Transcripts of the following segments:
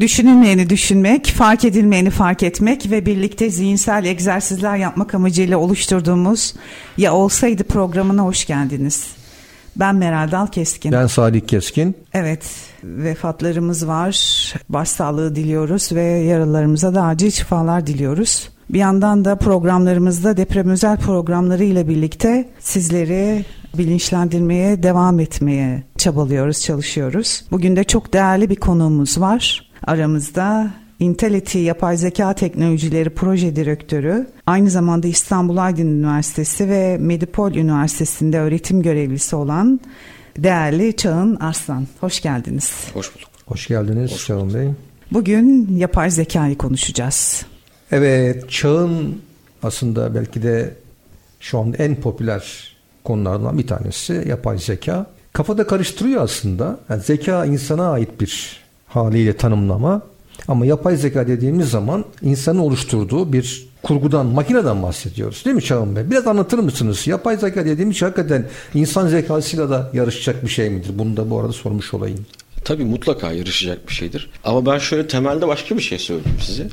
Düşünülmeyeni düşünmek, fark edilmeyeni fark etmek ve birlikte zihinsel egzersizler yapmak amacıyla oluşturduğumuz Ya Olsaydı programına hoş geldiniz. Ben Meral Dal Keskin. Ben Salih Keskin. Evet, vefatlarımız var. Başsağlığı diliyoruz ve yaralarımıza da acil şifalar diliyoruz. Bir yandan da programlarımızda deprem özel programları ile birlikte sizleri bilinçlendirmeye devam etmeye çabalıyoruz, çalışıyoruz. Bugün de çok değerli bir konuğumuz var aramızda. Intelity Yapay Zeka Teknolojileri Proje Direktörü, aynı zamanda İstanbul Aydın Üniversitesi ve Medipol Üniversitesi'nde öğretim görevlisi olan değerli Çağın Arslan. Hoş geldiniz. Hoş bulduk. Hoş geldiniz Hoş Çağın Bey. Bugün yapay zekayı konuşacağız. Evet, çağın aslında belki de şu anda en popüler konulardan bir tanesi yapay zeka. Kafada karıştırıyor aslında. Yani zeka insana ait bir haliyle tanımlama. Ama yapay zeka dediğimiz zaman insanın oluşturduğu bir kurgudan, makineden bahsediyoruz. Değil mi Çağın Bey? Biraz anlatır mısınız? Yapay zeka dediğimiz şey hakikaten insan zekasıyla da yarışacak bir şey midir? Bunu da bu arada sormuş olayım. Tabii mutlaka yarışacak bir şeydir. Ama ben şöyle temelde başka bir şey söyleyeyim size.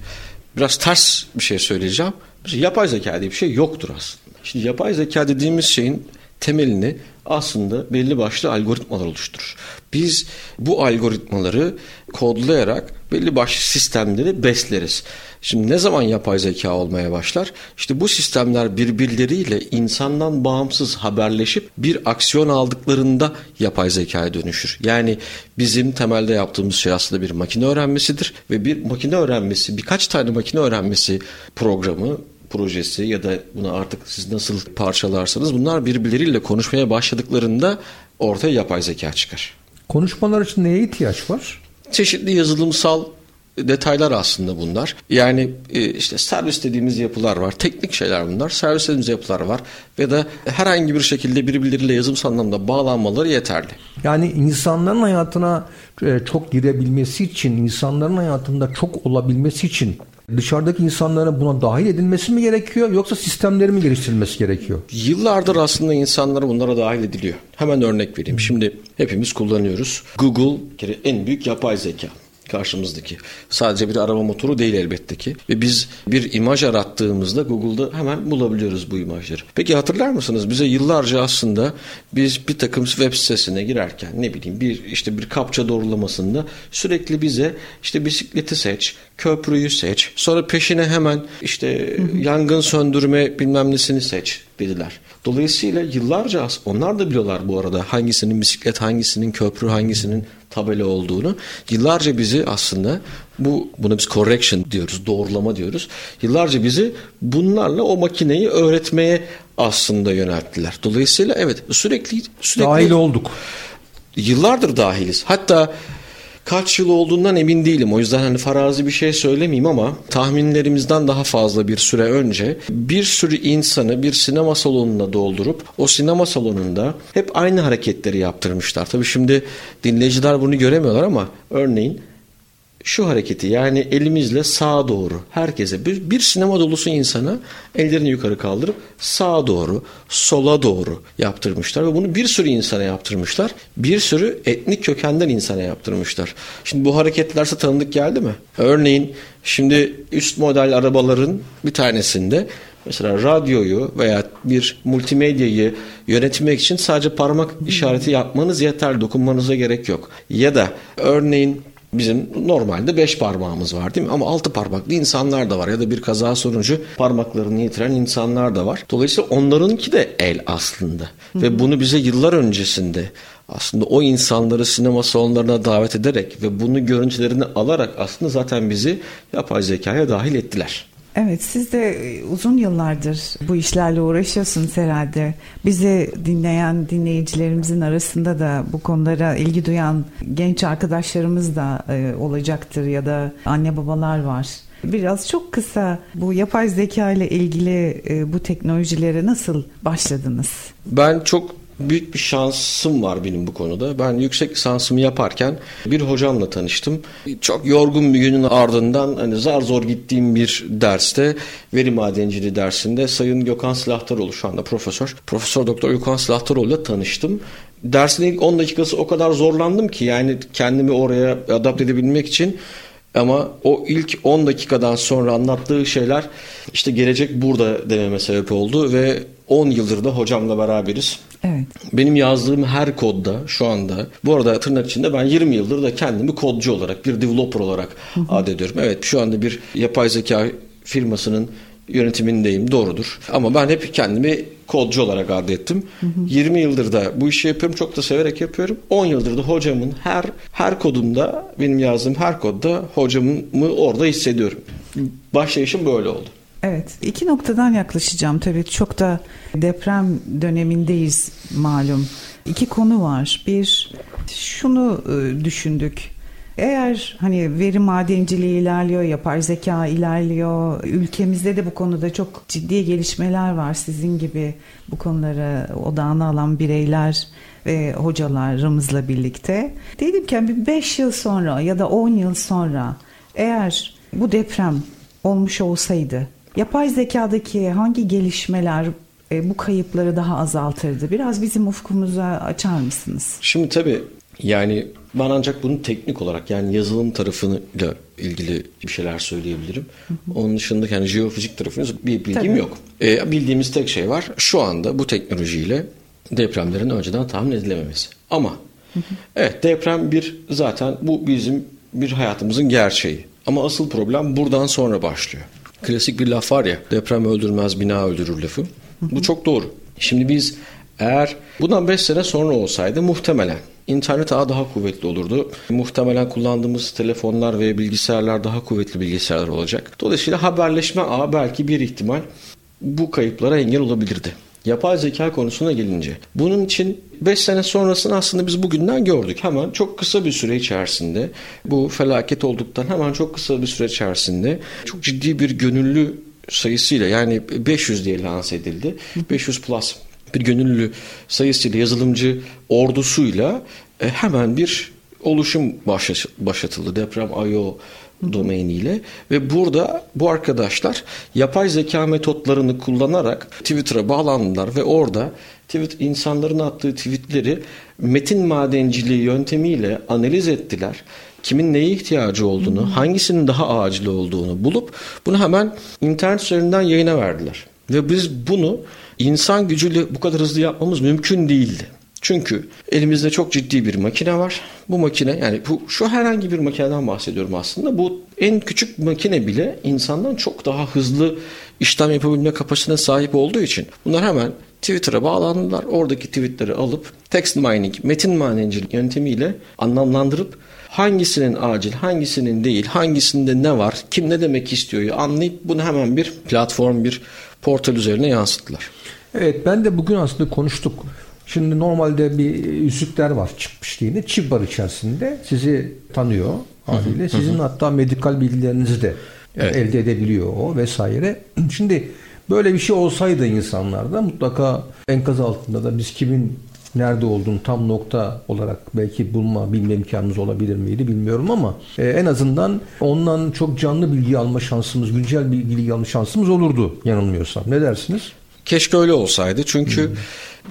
Biraz ters bir şey söyleyeceğim. Yapay zeka diye bir şey yoktur aslında. Şimdi yapay zeka dediğimiz şeyin temelini aslında belli başlı algoritmalar oluşturur. Biz bu algoritmaları kodlayarak belli başlı sistemleri besleriz. Şimdi ne zaman yapay zeka olmaya başlar? İşte bu sistemler birbirleriyle insandan bağımsız haberleşip bir aksiyon aldıklarında yapay zekaya dönüşür. Yani bizim temelde yaptığımız şey aslında bir makine öğrenmesidir ve bir makine öğrenmesi, birkaç tane makine öğrenmesi programı projesi ya da bunu artık siz nasıl parçalarsanız bunlar birbirleriyle konuşmaya başladıklarında ortaya yapay zeka çıkar. Konuşmalar için neye ihtiyaç var? Çeşitli yazılımsal detaylar aslında bunlar. Yani e, işte servis dediğimiz yapılar var. Teknik şeyler bunlar. Servis dediğimiz yapılar var. Ve de herhangi bir şekilde birbirleriyle yazılımsal anlamda bağlanmaları yeterli. Yani insanların hayatına e, çok girebilmesi için, insanların hayatında çok olabilmesi için dışarıdaki insanların buna dahil edilmesi mi gerekiyor yoksa sistemleri mi geliştirilmesi gerekiyor? Yıllardır aslında insanlar bunlara dahil ediliyor. Hemen örnek vereyim. Şimdi hepimiz kullanıyoruz. Google en büyük yapay zeka karşımızdaki. Sadece bir arama motoru değil elbette ki. Ve biz bir imaj arattığımızda Google'da hemen bulabiliyoruz bu imajları. Peki hatırlar mısınız? Bize yıllarca aslında biz bir takım web sitesine girerken ne bileyim bir işte bir kapça doğrulamasında sürekli bize işte bisikleti seç, köprüyü seç, sonra peşine hemen işte yangın söndürme bilmem nesini seç dediler. Dolayısıyla yıllarca onlar da biliyorlar bu arada hangisinin bisiklet, hangisinin köprü, hangisinin tabela olduğunu. Yıllarca bizi aslında bu buna biz correction diyoruz, doğrulama diyoruz. Yıllarca bizi bunlarla o makineyi öğretmeye aslında yönelttiler. Dolayısıyla evet sürekli sürekli dahil olduk. Yıllardır dahiliz. Hatta Kaç yıl olduğundan emin değilim. O yüzden hani farazi bir şey söylemeyeyim ama tahminlerimizden daha fazla bir süre önce bir sürü insanı bir sinema salonuna doldurup o sinema salonunda hep aynı hareketleri yaptırmışlar. Tabii şimdi dinleyiciler bunu göremiyorlar ama örneğin şu hareketi yani elimizle sağa doğru herkese bir, bir sinema dolusu insana ellerini yukarı kaldırıp sağa doğru sola doğru yaptırmışlar ve bunu bir sürü insana yaptırmışlar. Bir sürü etnik kökenden insana yaptırmışlar. Şimdi bu hareketlerse tanıdık geldi mi? Örneğin şimdi üst model arabaların bir tanesinde Mesela radyoyu veya bir multimedyayı yönetmek için sadece parmak işareti yapmanız yeter. Dokunmanıza gerek yok. Ya da örneğin Bizim normalde beş parmağımız var değil mi? Ama altı parmaklı insanlar da var ya da bir kaza sonucu parmaklarını yitiren insanlar da var. Dolayısıyla onlarınki de el aslında. Hı-hı. Ve bunu bize yıllar öncesinde aslında o insanları sinema salonlarına davet ederek ve bunu görüntülerini alarak aslında zaten bizi yapay zekaya dahil ettiler. Evet siz de e, uzun yıllardır bu işlerle uğraşıyorsunuz herhalde. Bizi dinleyen dinleyicilerimizin arasında da bu konulara ilgi duyan genç arkadaşlarımız da e, olacaktır ya da anne babalar var. Biraz çok kısa bu yapay zeka ile ilgili e, bu teknolojilere nasıl başladınız? Ben çok büyük bir şansım var benim bu konuda. Ben yüksek lisansımı yaparken bir hocamla tanıştım. Çok yorgun bir günün ardından hani zar zor gittiğim bir derste veri madenciliği dersinde Sayın Gökhan Silahtaroğlu şu anda profesör. Profesör Doktor Gökhan Silahtaroğlu ile tanıştım. Dersin ilk 10 dakikası o kadar zorlandım ki yani kendimi oraya adapte edebilmek için ama o ilk 10 dakikadan sonra anlattığı şeyler işte gelecek burada dememe sebep oldu ve 10 yıldır da hocamla beraberiz. Evet. Benim yazdığım her kodda şu anda bu arada tırnak içinde ben 20 yıldır da kendimi kodcu olarak bir developer olarak adediyorum. Evet şu anda bir yapay zeka firmasının yönetimindeyim doğrudur. Ama ben hep kendimi kodcu olarak adettim. Hı hı. 20 yıldır da bu işi yapıyorum. Çok da severek yapıyorum. 10 yıldır da hocamın her her kodumda benim yazdığım her kodda hocamı orada hissediyorum. Başlayışım böyle oldu. Evet iki noktadan yaklaşacağım tabii çok da deprem dönemindeyiz malum. İki konu var. Bir şunu e, düşündük. Eğer hani veri madenciliği ilerliyor, yapay zeka ilerliyor, ülkemizde de bu konuda çok ciddi gelişmeler var. Sizin gibi bu konuları odağına alan bireyler ve hocalarımızla birlikte. Dedim ki bir 5 yıl sonra ya da 10 yıl sonra eğer bu deprem olmuş olsaydı Yapay zekadaki hangi gelişmeler e, bu kayıpları daha azaltırdı? Biraz bizim ufkumuza açar mısınız? Şimdi tabii yani ben ancak bunu teknik olarak yani yazılım tarafıyla ilgili bir şeyler söyleyebilirim. Hı hı. Onun dışında yani jeofizik tarafında bir bilgim Tabii. yok. E, bildiğimiz tek şey var. Şu anda bu teknolojiyle depremlerin önceden tahmin edilememesi. Ama hı hı. evet deprem bir zaten bu bizim bir hayatımızın gerçeği. Ama asıl problem buradan sonra başlıyor. Klasik bir laf var ya deprem öldürmez bina öldürür lafı. Bu çok doğru. Şimdi biz eğer bundan 5 sene sonra olsaydı muhtemelen internet ağı daha kuvvetli olurdu. Muhtemelen kullandığımız telefonlar ve bilgisayarlar daha kuvvetli bilgisayarlar olacak. Dolayısıyla haberleşme ağı belki bir ihtimal bu kayıplara engel olabilirdi. Yapay zeka konusuna gelince bunun için 5 sene sonrasını aslında biz bugünden gördük. Hemen çok kısa bir süre içerisinde bu felaket olduktan hemen çok kısa bir süre içerisinde çok ciddi bir gönüllü sayısıyla yani 500 diye lanse edildi. 500 plus bir gönüllü sayısıyla yazılımcı ordusuyla e, hemen bir oluşum başlatıldı. Deprem.io domainiyle ve burada bu arkadaşlar yapay zeka metotlarını kullanarak Twitter'a bağlandılar ve orada tweet insanların attığı tweetleri metin madenciliği yöntemiyle analiz ettiler. Kimin neye ihtiyacı olduğunu, hangisinin daha acil olduğunu bulup bunu hemen internet üzerinden yayına verdiler. Ve biz bunu insan gücüyle bu kadar hızlı yapmamız mümkün değildi. Çünkü elimizde çok ciddi bir makine var. Bu makine yani bu şu herhangi bir makineden bahsediyorum aslında. Bu en küçük makine bile insandan çok daha hızlı işlem yapabilme kapasitesine sahip olduğu için bunlar hemen Twitter'a bağlandılar. Oradaki tweetleri alıp text mining, metin madencilik yöntemiyle anlamlandırıp hangisinin acil, hangisinin değil, hangisinde ne var, kim ne demek istiyor anlayıp bunu hemen bir platform, bir portal üzerine yansıttılar. Evet ben de bugün aslında konuştuk. Şimdi normalde bir yüzükler var çıkmış diye. Çip var içerisinde. Sizi tanıyor haliyle. Sizin hatta medikal bilgilerinizi de evet. elde edebiliyor o vesaire. Şimdi böyle bir şey olsaydı insanlarda mutlaka enkaz altında da biz kimin nerede olduğunu tam nokta olarak belki bulma bilme imkanımız olabilir miydi bilmiyorum ama e, en azından ondan çok canlı bilgi alma şansımız, güncel bilgi alma şansımız olurdu yanılmıyorsam. Ne dersiniz? Keşke öyle olsaydı çünkü hmm.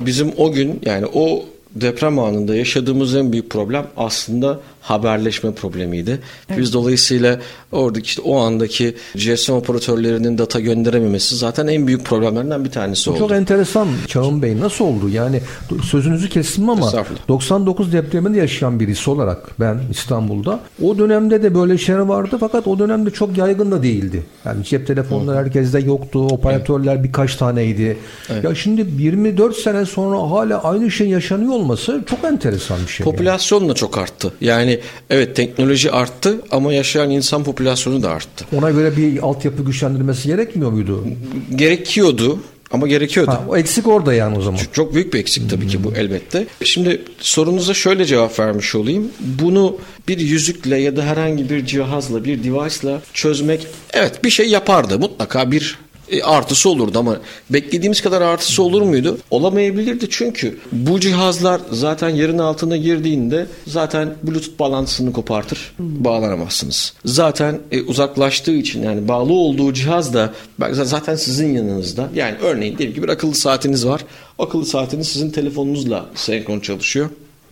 Bizim o gün yani o deprem anında yaşadığımız en büyük problem aslında haberleşme problemiydi. Evet. Biz dolayısıyla oradaki işte o andaki GSM operatörlerinin data gönderememesi zaten en büyük problemlerden bir tanesi oldu. Çok enteresan Çağın Bey nasıl oldu? Yani sözünüzü kestim ama 99 depreminde yaşayan birisi olarak ben İstanbul'da o dönemde de böyle şeyler vardı fakat o dönemde çok yaygın da değildi. Yani cep telefonları herkeste yoktu. Operatörler evet. birkaç taneydi. Evet. Ya şimdi 24 sene sonra hala aynı şey yaşanıyor olması çok enteresan bir şey. Popülasyon yani. da çok arttı. Yani evet teknoloji arttı ama yaşayan insan popülasyonu da arttı. Ona göre bir altyapı güçlendirmesi gerekmiyor muydu? Gerekiyordu Ama gerekiyordu. Ha, o eksik orada yani o zaman. Çok, çok büyük bir eksik tabii ki bu elbette. Şimdi sorunuza şöyle cevap vermiş olayım. Bunu bir yüzükle ya da herhangi bir cihazla, bir device'la çözmek evet bir şey yapardı. Mutlaka bir e, artısı olurdu ama beklediğimiz kadar artısı olur muydu? Olamayabilirdi çünkü bu cihazlar zaten yerin altına girdiğinde zaten Bluetooth bağlantısını kopartır. Bağlanamazsınız. Zaten e, uzaklaştığı için yani bağlı olduğu cihaz da zaten sizin yanınızda. Yani örneğin diyelim ki bir akıllı saatiniz var. Akıllı saatiniz sizin telefonunuzla senkron çalışıyor.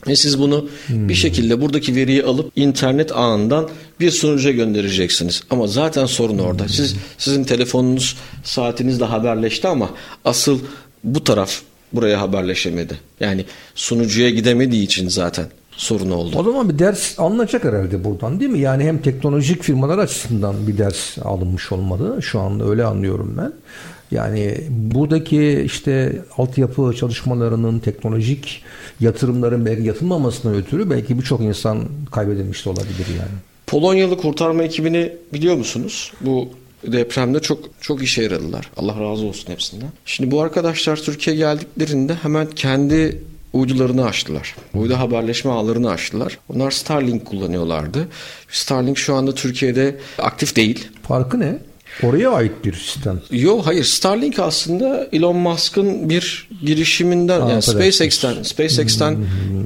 Ve siz bunu hmm. bir şekilde buradaki veriyi alıp internet ağından bir sunucuya göndereceksiniz. Ama zaten sorun orada. Hmm. Siz sizin telefonunuz, saatinizle haberleşti ama asıl bu taraf buraya haberleşemedi. Yani sunucuya gidemediği için zaten sorun oldu. O zaman bir ders alınacak herhalde buradan değil mi? Yani hem teknolojik firmalar açısından bir ders alınmış olmalı. Şu anda öyle anlıyorum ben. Yani buradaki işte altyapı çalışmalarının teknolojik yatırımların belki yapılmamasına ötürü belki birçok insan kaybedilmiş de olabilir yani. Polonyalı kurtarma ekibini biliyor musunuz? Bu depremde çok çok işe yaradılar. Allah razı olsun hepsinden. Şimdi bu arkadaşlar Türkiye geldiklerinde hemen kendi uydularını açtılar. Uydu haberleşme ağlarını açtılar. Onlar Starlink kullanıyorlardı. Starlink şu anda Türkiye'de aktif değil. Farkı ne? Oraya ait bir sistem. Yok hayır Starlink aslında Elon Musk'ın bir girişiminden ha, yani SpaceX'ten SpaceX'ten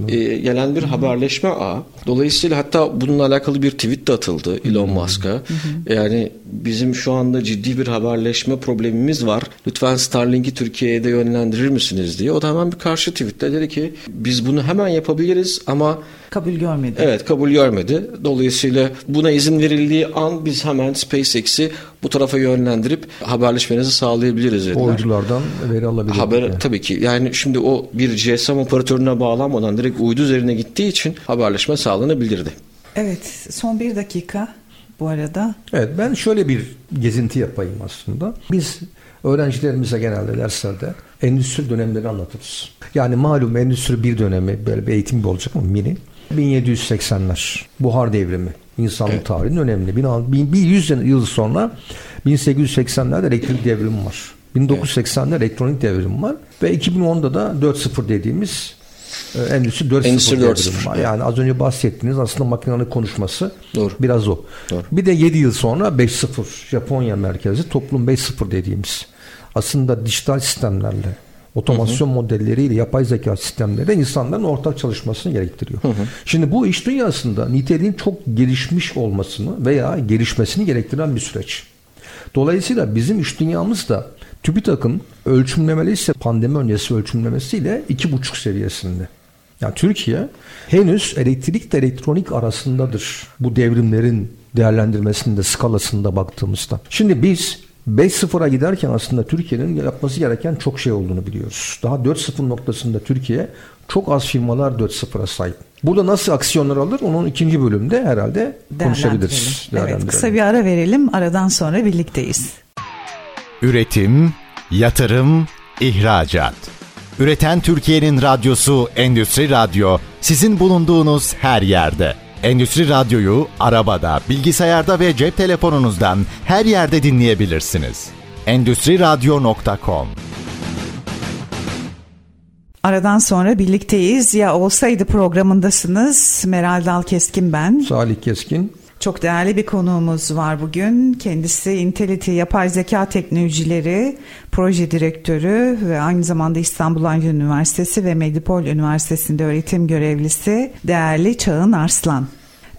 e, gelen bir haberleşme ağı. Dolayısıyla hatta bununla alakalı bir tweet de atıldı Elon Musk'a. yani bizim şu anda ciddi bir haberleşme problemimiz var. Lütfen Starlink'i Türkiye'ye de yönlendirir misiniz diye. O da hemen bir karşı tweette dedi ki biz bunu hemen yapabiliriz ama kabul görmedi. Evet kabul görmedi. Dolayısıyla buna izin verildiği an biz hemen SpaceX'i bu tarafa yönlendirip haberleşmenizi sağlayabiliriz dediler. Oyunculardan veri alabilir. Haber yani. tabii ki. Yani şimdi o bir GSM operatörüne bağlanmadan direkt uydu üzerine gittiği için haberleşme sağlanabilirdi. Evet son bir dakika bu arada. Evet ben şöyle bir gezinti yapayım aslında. Biz öğrencilerimize genelde derslerde endüstri dönemleri anlatırız. Yani malum endüstri bir dönemi böyle bir eğitim gibi olacak mı mini? 1780'ler buhar devrimi insanlık evet. tarihinin önemli. Bir 100 yıl sonra 1880'lerde elektrik devrimi var. 1980'de evet. elektronik devrim var ve 2010'da da 4.0 dediğimiz e, Endüstri 4.0 Endüstri 4.0 var. Yani az önce bahsettiğiniz aslında makinenin konuşması Doğru. biraz o. Doğru. Bir de 7 yıl sonra 5.0 Japonya merkezi toplum 5.0 dediğimiz aslında dijital sistemlerle otomasyon hı hı. modelleriyle yapay zeka sistemleri insanların ortak çalışmasını gerektiriyor. Hı hı. Şimdi bu iş dünyasında niteliğin çok gelişmiş olmasını veya gelişmesini gerektiren bir süreç. Dolayısıyla bizim iş dünyamız da TÜBİTAK'ın ölçümlemeli ise pandemi öncesi ölçümlemesiyle iki buçuk seviyesinde. Yani Türkiye henüz elektrik de elektronik arasındadır bu devrimlerin değerlendirmesinde, skalasında baktığımızda. Şimdi biz 5-0'a giderken aslında Türkiye'nin yapması gereken çok şey olduğunu biliyoruz. Daha 4-0 noktasında Türkiye çok az firmalar 4-0'a sahip. Burada nasıl aksiyonlar alır onun ikinci bölümde herhalde konuşabiliriz. Evet, kısa bir ara verelim. Aradan sonra birlikteyiz. Üretim, yatırım, ihracat. Üreten Türkiye'nin radyosu Endüstri Radyo sizin bulunduğunuz her yerde. Endüstri Radyo'yu arabada, bilgisayarda ve cep telefonunuzdan her yerde dinleyebilirsiniz. Endüstri Radyo.com Aradan sonra birlikteyiz. Ya olsaydı programındasınız. Meral Dal Keskin ben. Salih Keskin. Çok değerli bir konuğumuz var bugün. Kendisi Intelity Yapay Zeka Teknolojileri Proje Direktörü ve aynı zamanda İstanbul Aydın Üniversitesi ve Medipol Üniversitesi'nde öğretim görevlisi değerli Çağın Arslan.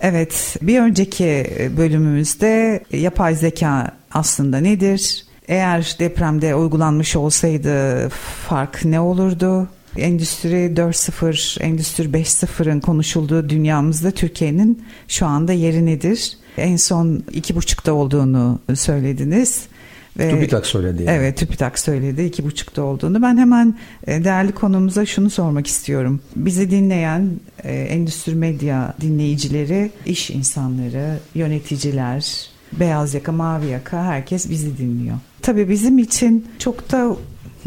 Evet, bir önceki bölümümüzde yapay zeka aslında nedir? Eğer depremde uygulanmış olsaydı fark ne olurdu? Endüstri 4.0, Endüstri 5.0'ın konuşulduğu dünyamızda Türkiye'nin şu anda yeri nedir? En son iki buçukta olduğunu söylediniz. Ve, TÜBİTAK söyledi. Yani. Evet TÜBİTAK söyledi iki buçukta olduğunu. Ben hemen e, değerli konumuza şunu sormak istiyorum. Bizi dinleyen e, endüstri medya dinleyicileri, iş insanları, yöneticiler, beyaz yaka, mavi yaka herkes bizi dinliyor. Tabii bizim için çok da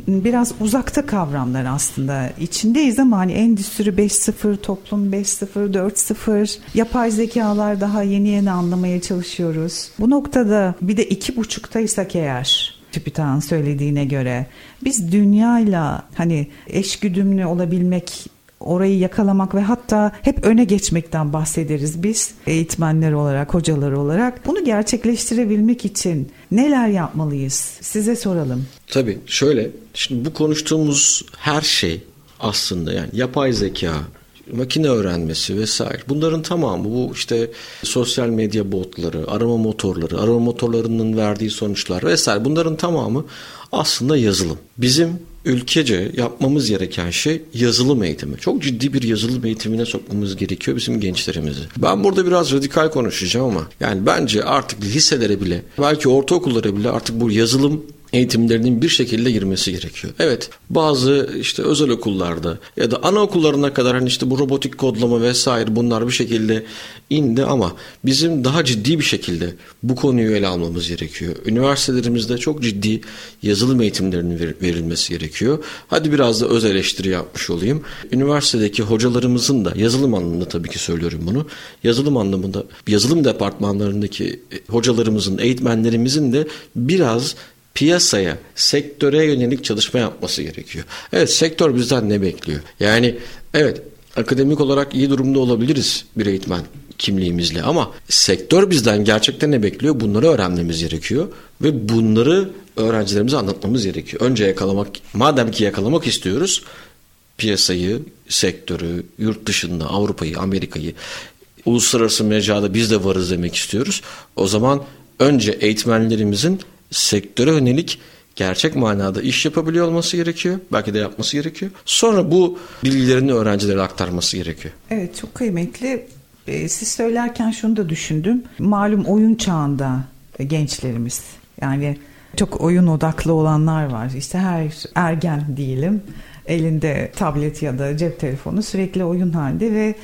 biraz uzakta kavramlar aslında. İçindeyiz ama hani endüstri 5.0, toplum 5.0, 4.0, yapay zekalar daha yeni yeni anlamaya çalışıyoruz. Bu noktada bir de iki buçuktaysak eğer TÜBİTAK'ın söylediğine göre biz dünyayla hani eşgüdümlü olabilmek orayı yakalamak ve hatta hep öne geçmekten bahsederiz biz eğitmenler olarak, hocalar olarak. Bunu gerçekleştirebilmek için neler yapmalıyız? Size soralım. Tabii şöyle, şimdi bu konuştuğumuz her şey aslında yani yapay zeka, makine öğrenmesi vesaire. Bunların tamamı bu işte sosyal medya botları, arama motorları, arama motorlarının verdiği sonuçlar vesaire bunların tamamı aslında yazılım. Bizim ülkece yapmamız gereken şey yazılım eğitimi. Çok ciddi bir yazılım eğitimine sokmamız gerekiyor bizim gençlerimizi. Ben burada biraz radikal konuşacağım ama yani bence artık liselere bile belki ortaokullara bile artık bu yazılım eğitimlerinin bir şekilde girmesi gerekiyor. Evet bazı işte özel okullarda ya da anaokullarına kadar hani işte bu robotik kodlama vesaire bunlar bir şekilde indi ama bizim daha ciddi bir şekilde bu konuyu ele almamız gerekiyor. Üniversitelerimizde çok ciddi yazılım eğitimlerinin verilmesi gerekiyor. Hadi biraz da öz eleştiri yapmış olayım. Üniversitedeki hocalarımızın da yazılım anlamında tabii ki söylüyorum bunu. Yazılım anlamında yazılım departmanlarındaki hocalarımızın, eğitmenlerimizin de biraz piyasaya, sektöre yönelik çalışma yapması gerekiyor. Evet sektör bizden ne bekliyor? Yani evet akademik olarak iyi durumda olabiliriz bir eğitmen kimliğimizle ama sektör bizden gerçekten ne bekliyor? Bunları öğrenmemiz gerekiyor ve bunları öğrencilerimize anlatmamız gerekiyor. Önce yakalamak, madem ki yakalamak istiyoruz piyasayı, sektörü, yurt dışında Avrupa'yı, Amerika'yı, uluslararası mecrada biz de varız demek istiyoruz. O zaman önce eğitmenlerimizin sektöre yönelik gerçek manada iş yapabiliyor olması gerekiyor. Belki de yapması gerekiyor. Sonra bu bilgilerini öğrencilere aktarması gerekiyor. Evet çok kıymetli. Ee, siz söylerken şunu da düşündüm. Malum oyun çağında gençlerimiz. Yani çok oyun odaklı olanlar var. İşte her ergen diyelim elinde tablet ya da cep telefonu sürekli oyun halinde ve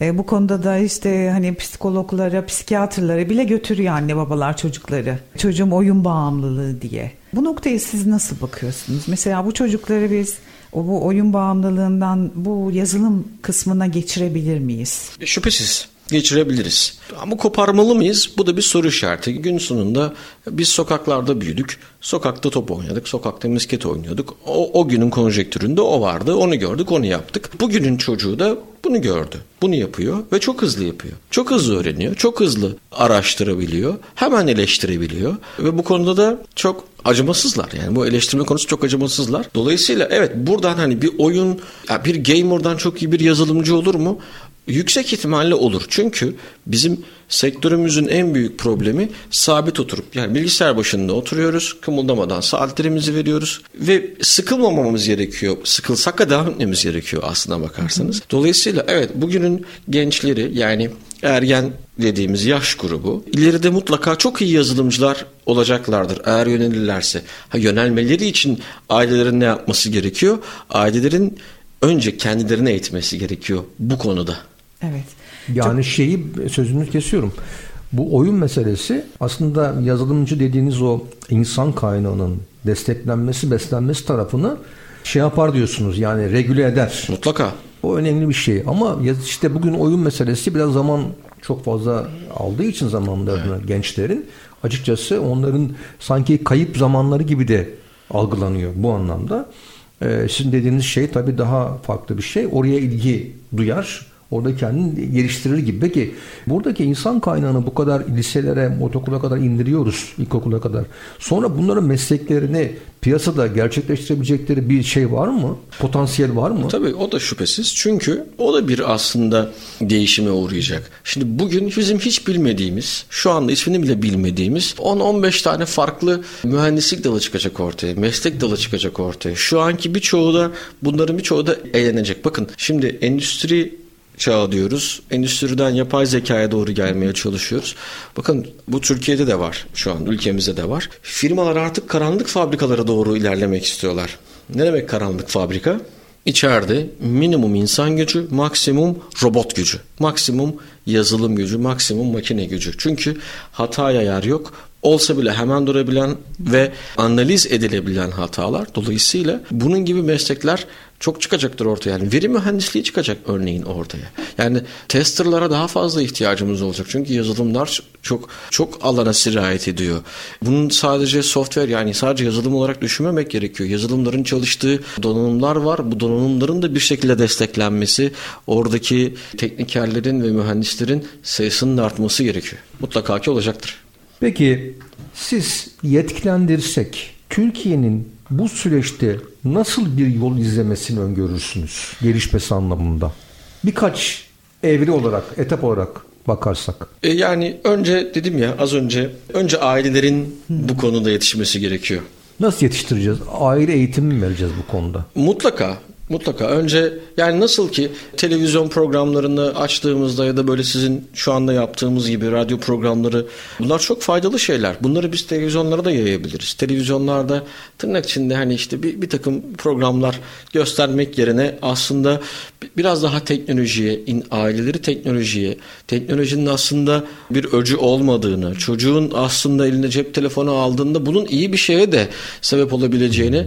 e, bu konuda da işte hani psikologlara, psikiyatrlara bile götürüyor anne babalar çocukları. Çocuğum oyun bağımlılığı diye. Bu noktaya siz nasıl bakıyorsunuz? Mesela bu çocukları biz o bu oyun bağımlılığından bu yazılım kısmına geçirebilir miyiz? E, şüphesiz geçirebiliriz. Ama koparmalı mıyız? Bu da bir soru işareti. Gün sonunda biz sokaklarda büyüdük. Sokakta top oynadık. Sokakta misket oynuyorduk. O, o günün konjektüründe o vardı. Onu gördük, onu yaptık. Bugünün çocuğu da bunu gördü. Bunu yapıyor ve çok hızlı yapıyor. Çok hızlı öğreniyor. Çok hızlı araştırabiliyor. Hemen eleştirebiliyor. Ve bu konuda da çok acımasızlar. Yani bu eleştirme konusu çok acımasızlar. Dolayısıyla evet buradan hani bir oyun, bir gamer'dan çok iyi bir yazılımcı olur mu? Yüksek ihtimalle olur. Çünkü bizim sektörümüzün en büyük problemi sabit oturup yani bilgisayar başında oturuyoruz. Kımıldamadan saatlerimizi veriyoruz ve sıkılmamamız gerekiyor. Sıkılsak da devam etmemiz gerekiyor aslına bakarsanız. Dolayısıyla evet bugünün gençleri yani ergen dediğimiz yaş grubu ileride mutlaka çok iyi yazılımcılar olacaklardır eğer yönelirlerse. Ha, yönelmeleri için ailelerin ne yapması gerekiyor? Ailelerin önce kendilerini eğitmesi gerekiyor bu konuda. Evet. Yani Çok... şeyi sözünü kesiyorum. Bu oyun meselesi aslında yazılımcı dediğiniz o insan kaynağının desteklenmesi, beslenmesi tarafını şey yapar diyorsunuz yani regüle eder. Mutlaka. O önemli bir şey ama işte bugün oyun meselesi biraz zaman çok fazla aldığı için zamanlarını evet. gençlerin açıkçası onların sanki kayıp zamanları gibi de algılanıyor bu anlamda. Ee, sizin dediğiniz şey tabii daha farklı bir şey. Oraya ilgi duyar Orada kendini geliştirir gibi. Peki buradaki insan kaynağını bu kadar liselere, ortaokula kadar indiriyoruz, ilkokula kadar. Sonra bunların mesleklerini piyasada gerçekleştirebilecekleri bir şey var mı? Potansiyel var mı? Tabii o da şüphesiz. Çünkü o da bir aslında değişime uğrayacak. Şimdi bugün bizim hiç bilmediğimiz, şu anda ismini bile bilmediğimiz 10-15 tane farklı mühendislik dalı çıkacak ortaya, meslek dalı çıkacak ortaya. Şu anki birçoğu da bunların birçoğu da eğlenecek. Bakın şimdi endüstri çağı diyoruz. Endüstriden yapay zekaya doğru gelmeye çalışıyoruz. Bakın bu Türkiye'de de var şu an ülkemizde de var. Firmalar artık karanlık fabrikalara doğru ilerlemek istiyorlar. Ne demek karanlık fabrika? İçeride minimum insan gücü, maksimum robot gücü, maksimum yazılım gücü, maksimum makine gücü. Çünkü hataya yer yok. Olsa bile hemen durabilen ve analiz edilebilen hatalar. Dolayısıyla bunun gibi meslekler çok çıkacaktır ortaya. Yani veri mühendisliği çıkacak örneğin ortaya. Yani testerlara daha fazla ihtiyacımız olacak. Çünkü yazılımlar çok çok alana sirayet ediyor. Bunun sadece software yani sadece yazılım olarak düşünmemek gerekiyor. Yazılımların çalıştığı donanımlar var. Bu donanımların da bir şekilde desteklenmesi, oradaki teknikerlerin ve mühendislerin sayısının artması gerekiyor. Mutlaka ki olacaktır. Peki siz yetkilendirirsek Türkiye'nin bu süreçte nasıl bir yol izlemesini öngörürsünüz gelişmesi anlamında? Birkaç evre olarak, etap olarak bakarsak. E yani önce dedim ya az önce önce ailelerin bu konuda yetişmesi gerekiyor. Nasıl yetiştireceğiz? Aile eğitimi mi vereceğiz bu konuda? Mutlaka Mutlaka. Önce yani nasıl ki televizyon programlarını açtığımızda ya da böyle sizin şu anda yaptığımız gibi radyo programları bunlar çok faydalı şeyler. Bunları biz televizyonlara da yayabiliriz. Televizyonlarda tırnak içinde hani işte bir, bir takım programlar göstermek yerine aslında biraz daha teknolojiye, in, aileleri teknolojiye, teknolojinin aslında bir öcü olmadığını, çocuğun aslında eline cep telefonu aldığında bunun iyi bir şeye de sebep olabileceğini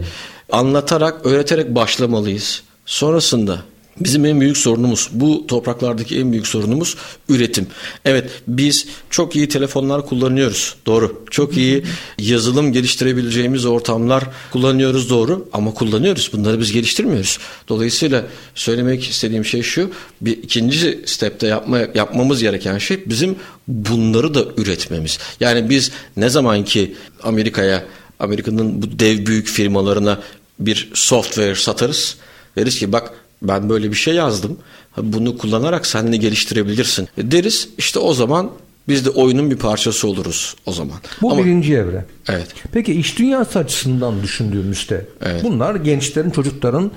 anlatarak, öğreterek başlamalıyız. Sonrasında Bizim en büyük sorunumuz bu topraklardaki en büyük sorunumuz üretim. Evet biz çok iyi telefonlar kullanıyoruz doğru. Çok iyi yazılım geliştirebileceğimiz ortamlar kullanıyoruz doğru ama kullanıyoruz. Bunları biz geliştirmiyoruz. Dolayısıyla söylemek istediğim şey şu. Bir ikinci stepte yapma, yapmamız gereken şey bizim bunları da üretmemiz. Yani biz ne zaman ki Amerika'ya Amerika'nın bu dev büyük firmalarına bir software satarız. Deriz ki bak ben böyle bir şey yazdım. Bunu kullanarak sen de geliştirebilirsin. Deriz işte o zaman biz de oyunun bir parçası oluruz o zaman. Bu Ama, birinci evre. Evet. Peki iş dünyası açısından düşündüğümüzde evet. bunlar gençlerin, çocukların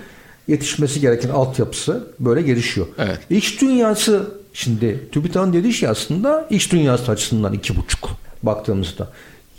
yetişmesi gereken altyapısı böyle gelişiyor. Evet. İş dünyası şimdi TÜBİTAK'ın dediği şey aslında iş dünyası açısından iki buçuk baktığımızda.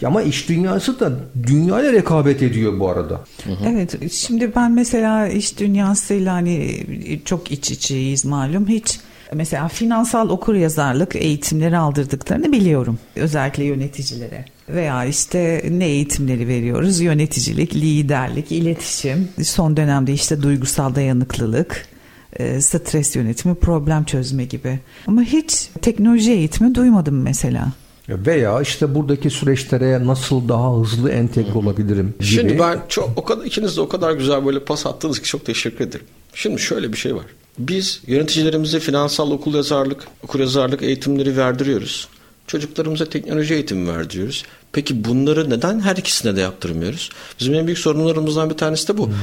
Ama iş dünyası da dünyayla rekabet ediyor bu arada. Evet şimdi ben mesela iş dünyasıyla hani çok iç içeyiz malum hiç mesela finansal okur yazarlık eğitimleri aldırdıklarını biliyorum özellikle yöneticilere veya işte ne eğitimleri veriyoruz yöneticilik, liderlik, iletişim son dönemde işte duygusal dayanıklılık e, stres yönetimi, problem çözme gibi. Ama hiç teknoloji eğitimi duymadım mesela. Veya işte buradaki süreçlere nasıl daha hızlı entegre olabilirim gibi. Şimdi ben çok o kadar ikiniz de o kadar güzel böyle pas attınız ki çok teşekkür ederim. Şimdi şöyle bir şey var. Biz yöneticilerimize finansal okul yazarlık, okul yazarlık eğitimleri verdiriyoruz. Çocuklarımıza teknoloji eğitimi verdiriyoruz. Peki bunları neden her ikisine de yaptırmıyoruz? Bizim en büyük sorunlarımızdan bir tanesi de bu. Hmm.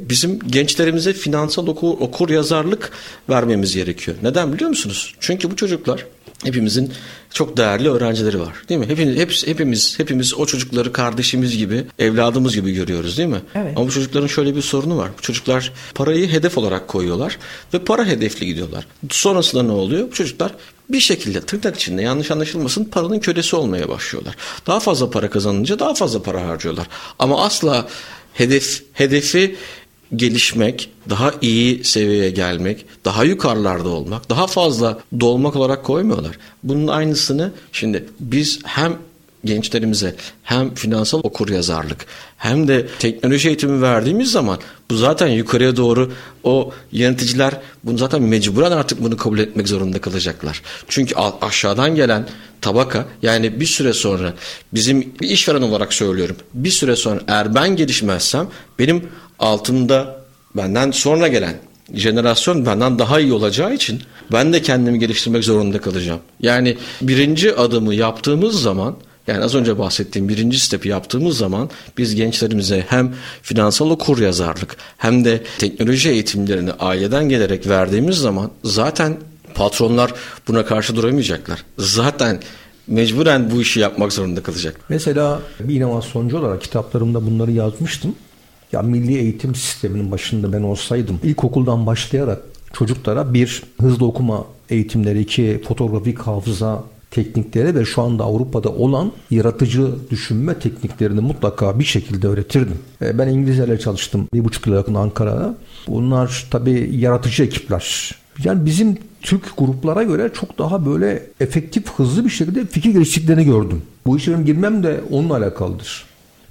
Bizim gençlerimize finansal okur, okur yazarlık vermemiz gerekiyor. Neden biliyor musunuz? Çünkü bu çocuklar hepimizin çok değerli öğrencileri var. Değil mi? Hepimiz, hepimiz, hepimiz, hepimiz o çocukları kardeşimiz gibi, evladımız gibi görüyoruz değil mi? Evet. Ama bu çocukların şöyle bir sorunu var. Bu çocuklar parayı hedef olarak koyuyorlar ve para hedefli gidiyorlar. Sonrasında ne oluyor? Bu çocuklar bir şekilde tırnak içinde yanlış anlaşılmasın paranın kölesi olmaya başlıyorlar. Daha fazla para kazanınca daha fazla para harcıyorlar. Ama asla hedef hedefi gelişmek, daha iyi seviyeye gelmek, daha yukarılarda olmak, daha fazla dolmak olarak koymuyorlar. Bunun aynısını şimdi biz hem gençlerimize hem finansal okur yazarlık hem de teknoloji eğitimi verdiğimiz zaman bu zaten yukarıya doğru o yöneticiler bunu zaten mecburen artık bunu kabul etmek zorunda kalacaklar. Çünkü aşağıdan gelen tabaka yani bir süre sonra bizim işveren olarak söylüyorum bir süre sonra eğer ben gelişmezsem benim altımda benden sonra gelen jenerasyon benden daha iyi olacağı için ben de kendimi geliştirmek zorunda kalacağım. Yani birinci adımı yaptığımız zaman yani az önce bahsettiğim birinci stepi yaptığımız zaman biz gençlerimize hem finansal okur yazarlık hem de teknoloji eğitimlerini aileden gelerek verdiğimiz zaman zaten patronlar buna karşı duramayacaklar. Zaten mecburen bu işi yapmak zorunda kalacak. Mesela bir inovasyoncu olarak kitaplarımda bunları yazmıştım. Ya milli eğitim sisteminin başında ben olsaydım ilkokuldan başlayarak çocuklara bir hızlı okuma eğitimleri, iki fotoğrafik hafıza teknikleri ve şu anda Avrupa'da olan yaratıcı düşünme tekniklerini mutlaka bir şekilde öğretirdim. E, ben İngilizceyle çalıştım bir buçuk yıl yakın Ankara'da. Bunlar tabii yaratıcı ekipler. Yani bizim Türk gruplara göre çok daha böyle efektif, hızlı bir şekilde fikir geliştiklerini gördüm. Bu işe girmem de onunla alakalıdır.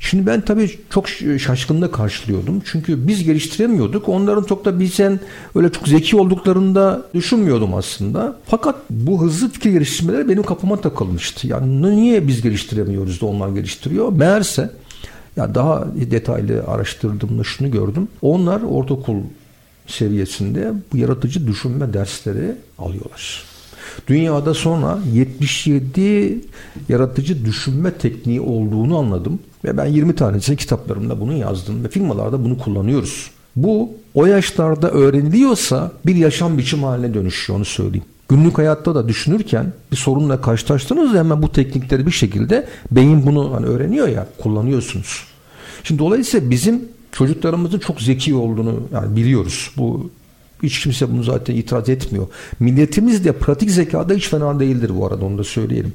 Şimdi ben tabii çok şaşkınla karşılıyordum. Çünkü biz geliştiremiyorduk. Onların çok da bizden öyle çok zeki olduklarında düşünmüyordum aslında. Fakat bu hızlı fikir geliştirmeleri benim kapıma takılmıştı. Yani niye biz geliştiremiyoruz da onlar geliştiriyor? Meğerse ya daha detaylı araştırdığımda şunu gördüm. Onlar ortaokul seviyesinde bu yaratıcı düşünme dersleri alıyorlar. Dünyada sonra 77 yaratıcı düşünme tekniği olduğunu anladım. Ve ben 20 tanesi kitaplarımda bunu yazdım ve firmalarda bunu kullanıyoruz. Bu o yaşlarda öğreniliyorsa bir yaşam biçimi haline dönüşüyor onu söyleyeyim. Günlük hayatta da düşünürken bir sorunla karşılaştığınızda hemen bu teknikleri bir şekilde beyin bunu hani öğreniyor ya kullanıyorsunuz. Şimdi dolayısıyla bizim çocuklarımızın çok zeki olduğunu yani biliyoruz. Bu hiç kimse bunu zaten itiraz etmiyor. Milletimiz de pratik zekada hiç fena değildir bu arada onu da söyleyelim.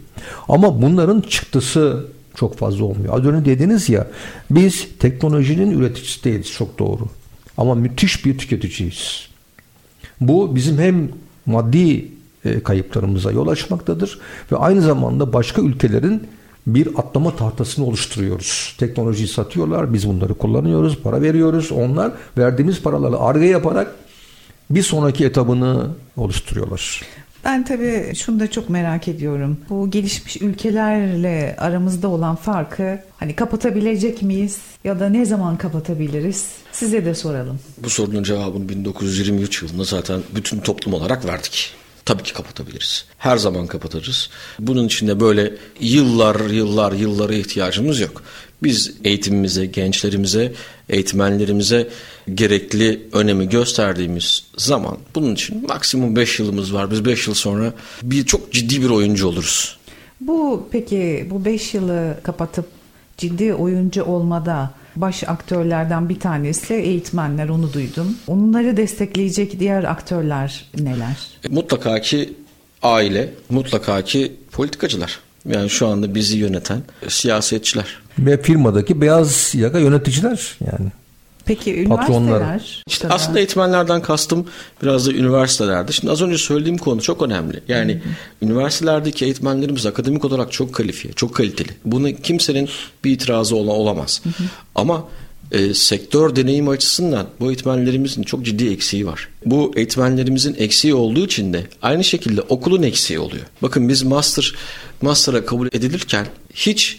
Ama bunların çıktısı çok fazla olmuyor. Az önce dediniz ya biz teknolojinin üreticisi değiliz çok doğru. Ama müthiş bir tüketiciyiz. Bu bizim hem maddi e, kayıplarımıza yol açmaktadır ve aynı zamanda başka ülkelerin bir atlama tahtasını oluşturuyoruz. Teknolojiyi satıyorlar, biz bunları kullanıyoruz, para veriyoruz. Onlar verdiğimiz paralarla arge yaparak bir sonraki etabını oluşturuyorlar. Ben tabii şunu da çok merak ediyorum. Bu gelişmiş ülkelerle aramızda olan farkı hani kapatabilecek miyiz ya da ne zaman kapatabiliriz? Size de soralım. Bu sorunun cevabını 1923 yılında zaten bütün toplum olarak verdik. Tabii ki kapatabiliriz. Her zaman kapatırız. Bunun için de böyle yıllar yıllar yıllara ihtiyacımız yok. Biz eğitimimize, gençlerimize, eğitmenlerimize gerekli önemi gösterdiğimiz zaman bunun için maksimum 5 yılımız var. Biz 5 yıl sonra bir çok ciddi bir oyuncu oluruz. Bu peki bu 5 yılı kapatıp ciddi oyuncu olmada baş aktörlerden bir tanesi eğitmenler onu duydum. Onları destekleyecek diğer aktörler neler? Mutlaka ki aile, mutlaka ki politikacılar. Yani şu anda bizi yöneten siyasetçiler. Ve firmadaki beyaz yaka yöneticiler yani. Peki üniversiteler? İşte aslında eğitmenlerden kastım biraz da üniversitelerde. Şimdi az önce söylediğim konu çok önemli. Yani hı hı. üniversitelerdeki eğitmenlerimiz akademik olarak çok kalifiye, çok kaliteli. Bunu kimsenin bir itirazı olamaz. Hı hı. Ama e, sektör deneyim açısından bu eğitmenlerimizin çok ciddi eksiği var. Bu eğitmenlerimizin eksiği olduğu için de aynı şekilde okulun eksiği oluyor. Bakın biz master master'a kabul edilirken hiç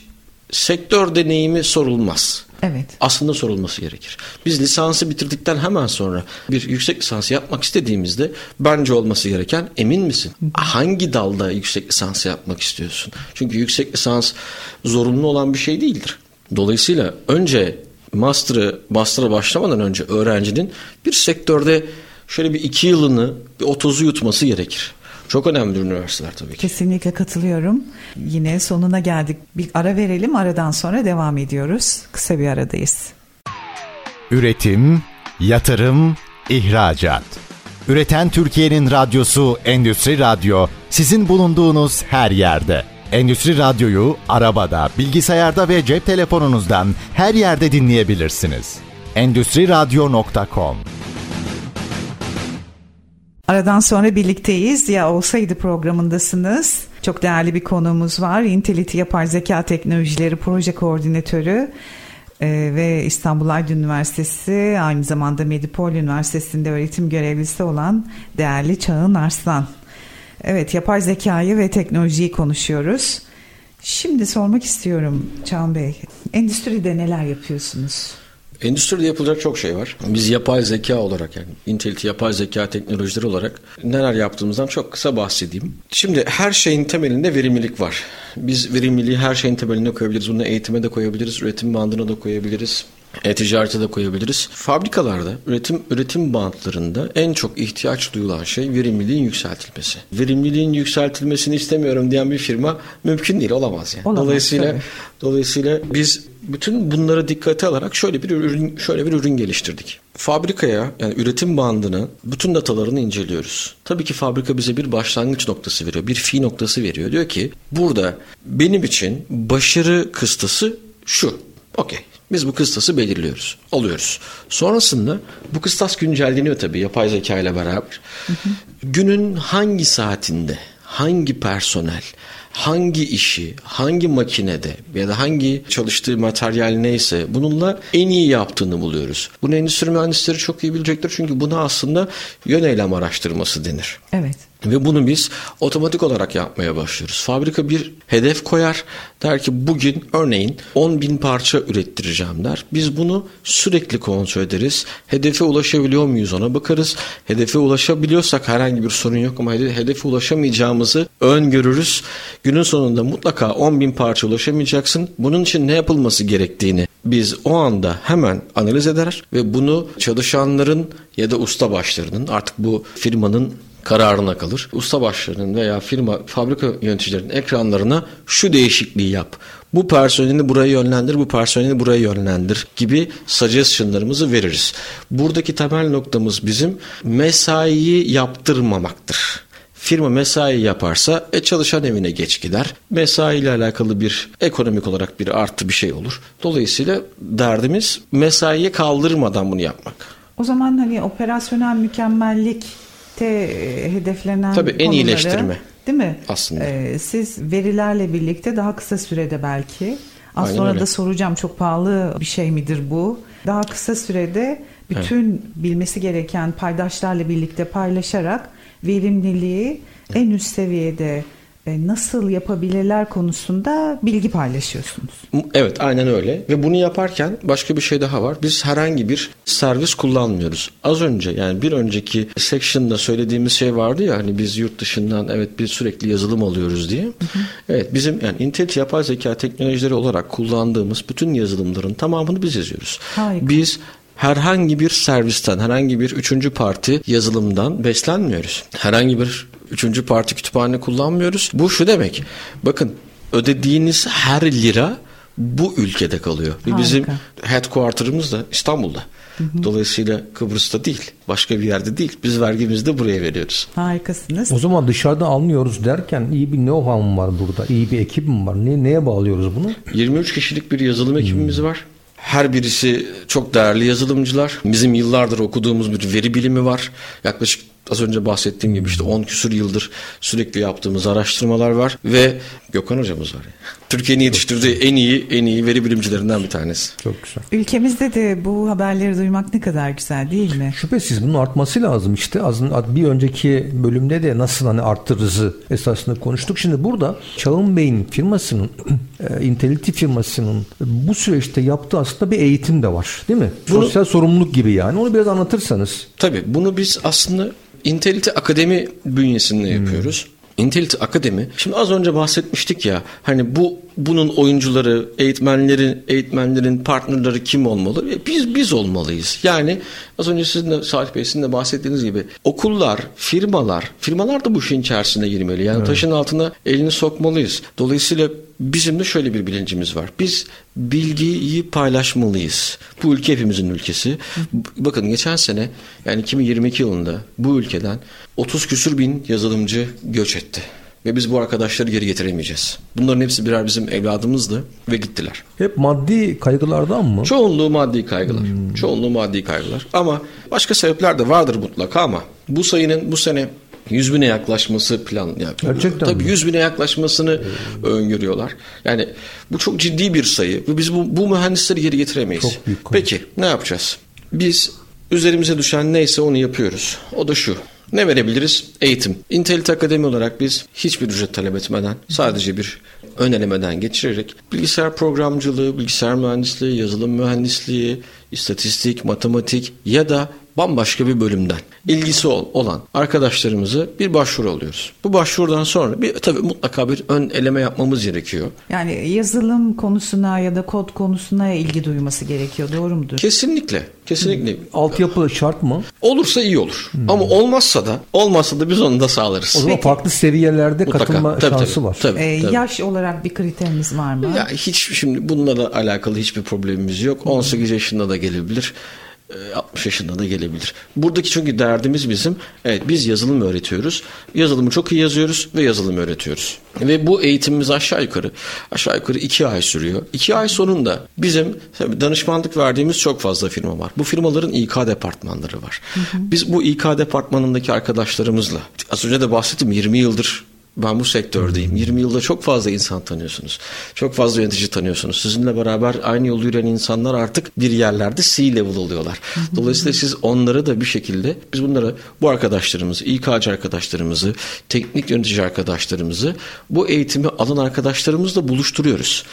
sektör deneyimi sorulmaz. Evet. Aslında sorulması gerekir. Biz lisansı bitirdikten hemen sonra bir yüksek lisans yapmak istediğimizde bence olması gereken emin misin? Hangi dalda yüksek lisans yapmak istiyorsun? Çünkü yüksek lisans zorunlu olan bir şey değildir. Dolayısıyla önce master'ı master'a başlamadan önce öğrencinin bir sektörde şöyle bir iki yılını bir otozu yutması gerekir. Çok önemli üniversiteler tabii ki. Kesinlikle katılıyorum. Yine sonuna geldik. Bir ara verelim. Aradan sonra devam ediyoruz. Kısa bir aradayız. Üretim, yatırım, ihracat. Üreten Türkiye'nin radyosu Endüstri Radyo sizin bulunduğunuz her yerde. Endüstri Radyo'yu arabada, bilgisayarda ve cep telefonunuzdan her yerde dinleyebilirsiniz. Endüstri Radyo.com Aradan sonra birlikteyiz. Ya olsaydı programındasınız. Çok değerli bir konuğumuz var. Intelity Yapay Zeka Teknolojileri Proje Koordinatörü ee, ve İstanbul Aydın Üniversitesi aynı zamanda Medipol Üniversitesi'nde öğretim görevlisi olan değerli Çağın Arslan. Evet yapay zekayı ve teknolojiyi konuşuyoruz. Şimdi sormak istiyorum Çağın Bey. Endüstride neler yapıyorsunuz? Endüstride yapılacak çok şey var. Biz yapay zeka olarak yani Intel'ti yapay zeka teknolojileri olarak neler yaptığımızdan çok kısa bahsedeyim. Şimdi her şeyin temelinde verimlilik var. Biz verimliliği her şeyin temeline koyabiliriz. Bunu eğitime de koyabiliriz, üretim bandına da koyabiliriz. E-ticarete de koyabiliriz. Fabrikalarda, üretim üretim bantlarında en çok ihtiyaç duyulan şey verimliliğin yükseltilmesi. Verimliliğin yükseltilmesini istemiyorum diyen bir firma mümkün değil, olamaz yani. Olamaz, dolayısıyla tabii. dolayısıyla biz bütün bunları dikkate alarak şöyle bir ürün şöyle bir ürün geliştirdik. Fabrikaya yani üretim bandını bütün datalarını inceliyoruz. Tabii ki fabrika bize bir başlangıç noktası veriyor, bir fi noktası veriyor. Diyor ki burada benim için başarı kıstası şu. Okey. Biz bu kıstası belirliyoruz, alıyoruz. Sonrasında bu kıstas güncelleniyor tabii yapay zeka ile beraber. Hı hı. Günün hangi saatinde, hangi personel, hangi işi, hangi makinede ya da hangi çalıştığı materyal neyse bununla en iyi yaptığını buluyoruz. Bunu endüstri mühendisleri çok iyi bilecektir çünkü buna aslında yön eylem araştırması denir. Evet. Ve bunu biz otomatik olarak yapmaya başlıyoruz. Fabrika bir hedef koyar. Der ki bugün örneğin 10 bin parça ürettireceğim der. Biz bunu sürekli kontrol ederiz. Hedefe ulaşabiliyor muyuz ona bakarız. Hedefe ulaşabiliyorsak herhangi bir sorun yok ama hedefe ulaşamayacağımızı öngörürüz. Günün sonunda mutlaka 10 bin parça ulaşamayacaksın. Bunun için ne yapılması gerektiğini biz o anda hemen analiz eder ve bunu çalışanların ya da usta başlarının artık bu firmanın kararına kalır. Usta başlarının veya firma fabrika yöneticilerinin ekranlarına şu değişikliği yap. Bu personeli buraya yönlendir, bu personeli buraya yönlendir gibi suggestionlarımızı veririz. Buradaki temel noktamız bizim mesaiyi yaptırmamaktır. Firma mesai yaparsa e, çalışan evine geç gider. Mesai ile alakalı bir ekonomik olarak bir artı bir şey olur. Dolayısıyla derdimiz mesaiye kaldırmadan bunu yapmak. O zaman hani operasyonel mükemmellik te hedeflenen Tabii en konuları, iyileştirme. Değil mi? Aslında. Ee, siz verilerle birlikte daha kısa sürede belki. Az Aynen sonra öyle. da soracağım çok pahalı bir şey midir bu? Daha kısa sürede bütün bilmesi gereken paydaşlarla birlikte paylaşarak verimliliği en üst seviyede e, nasıl yapabilirler konusunda bilgi paylaşıyorsunuz. Evet aynen öyle ve bunu yaparken başka bir şey daha var. Biz herhangi bir servis kullanmıyoruz. Az önce yani bir önceki section'da söylediğimiz şey vardı ya hani biz yurt dışından evet bir sürekli yazılım alıyoruz diye. Evet bizim yani Intel yapay zeka teknolojileri olarak kullandığımız bütün yazılımların tamamını biz yazıyoruz. Harika. Biz herhangi bir servisten, herhangi bir üçüncü parti yazılımdan beslenmiyoruz. Herhangi bir üçüncü parti kütüphane kullanmıyoruz. Bu şu demek. Bakın ödediğiniz her lira bu ülkede kalıyor. Ve Harika. bizim headquarter'ımız da İstanbul'da. Dolayısıyla Kıbrıs'ta değil, başka bir yerde değil. Biz vergimizi de buraya veriyoruz. Harikasınız. O zaman dışarıda almıyoruz derken iyi bir know-how var burada? İyi bir ekip mi var? Ne, neye bağlıyoruz bunu? 23 kişilik bir yazılım ekibimiz var. Her birisi çok değerli yazılımcılar. Bizim yıllardır okuduğumuz bir veri bilimi var. Yaklaşık az önce bahsettiğim gibi işte 10 küsur yıldır sürekli yaptığımız araştırmalar var ve Gökhan hocamız var. Türkiye'nin yetiştirdiği en iyi en iyi veri bilimcilerinden bir tanesi. Çok güzel. Ülkemizde de bu haberleri duymak ne kadar güzel değil mi? Şüphesiz bunun artması lazım işte. Az bir önceki bölümde de nasıl hani arttırırızı esasında konuştuk. Şimdi burada Çağın Bey'in firmasının e, Intelity firmasının bu süreçte yaptığı aslında bir eğitim de var. Değil mi? Bunu- Sosyal sorumluluk gibi yani. Onu biraz anlatırsanız. Tabii bunu biz aslında Intelity Akademi bünyesinde yapıyoruz. Intelity Akademi. Şimdi az önce bahsetmiştik ya hani bu bunun oyuncuları, eğitmenlerin, eğitmenlerin partnerleri kim olmalı? E, Biz biz olmalıyız. Yani az önce sizin de Salih Bey sizin de bahsettiğiniz gibi okullar, firmalar, firmalar da bu işin içerisine girmeli. Yani taşın altına elini sokmalıyız. Dolayısıyla bizim de şöyle bir bilincimiz var. Biz bilgiyi paylaşmalıyız. Bu ülke hepimizin ülkesi. Bakın geçen sene yani 2022 yılında bu ülkeden 30 küsür bin yazılımcı göç etti. Ve biz bu arkadaşları geri getiremeyeceğiz. Bunların hepsi birer bizim evladımızdı ve gittiler. Hep maddi kaygılardan mı? Çoğunluğu maddi kaygılar. Çoğunluğu maddi kaygılar. Ama başka sebepler de vardır mutlaka ama bu sayının bu sene 100 bine yaklaşması plan. Yani, Gerçekten Tabii mi? 100 bine yaklaşmasını öngörüyorlar. Yani bu çok ciddi bir sayı ve biz bu, bu mühendisleri geri getiremeyiz. Çok büyük konu. Peki ne yapacağız? Biz üzerimize düşen neyse onu yapıyoruz. O da şu. Ne verebiliriz? Eğitim. Intellit Akademi olarak biz hiçbir ücret talep etmeden sadece bir ön elemeden geçirerek bilgisayar programcılığı, bilgisayar mühendisliği, yazılım mühendisliği, istatistik, matematik ya da bambaşka bir bölümden ilgisi ol- olan arkadaşlarımızı bir başvuru alıyoruz. Bu başvurudan sonra bir tabii mutlaka bir ön eleme yapmamız gerekiyor. Yani yazılım konusuna ya da kod konusuna ilgi duyması gerekiyor. Doğru mudur? Kesinlikle, kesinlikle. Altyapı şart mı? Olursa iyi olur. Ama olmazsa da olmazsa da biz onu da sağlarız. O zaman farklı seviyelerde Mutlaka. katılma Tabii, şansı tabii. var. Tabii, Ee, tabii. yaş olarak bir kriterimiz var mı? Ya hiç şimdi bununla da alakalı hiçbir problemimiz yok. 18 yaşında da gelebilir. E, 60 yaşında da gelebilir. Buradaki çünkü derdimiz bizim evet biz yazılım öğretiyoruz. Yazılımı çok iyi yazıyoruz ve yazılım öğretiyoruz. Ve bu eğitimimiz aşağı yukarı aşağı yukarı 2 ay sürüyor. 2 ay sonunda bizim danışmanlık verdiğimiz çok fazla firma var. Bu firmaların İK departmanları var. Biz bu İK departmanındaki arkadaşlarımızla az önce de bahsettim 20 yıldır Ben bu sektördeyim. 20 yılda çok fazla insan tanıyorsunuz. Çok fazla yönetici tanıyorsunuz. Sizinle beraber aynı yolu yürüyen insanlar artık bir yerlerde C-level oluyorlar. Dolayısıyla siz onları da bir şekilde biz bunları bu arkadaşlarımızı, İK'cı arkadaşlarımızı, teknik yönetici arkadaşlarımızı bu eğitimi alan arkadaşlarımızla buluşturuyoruz.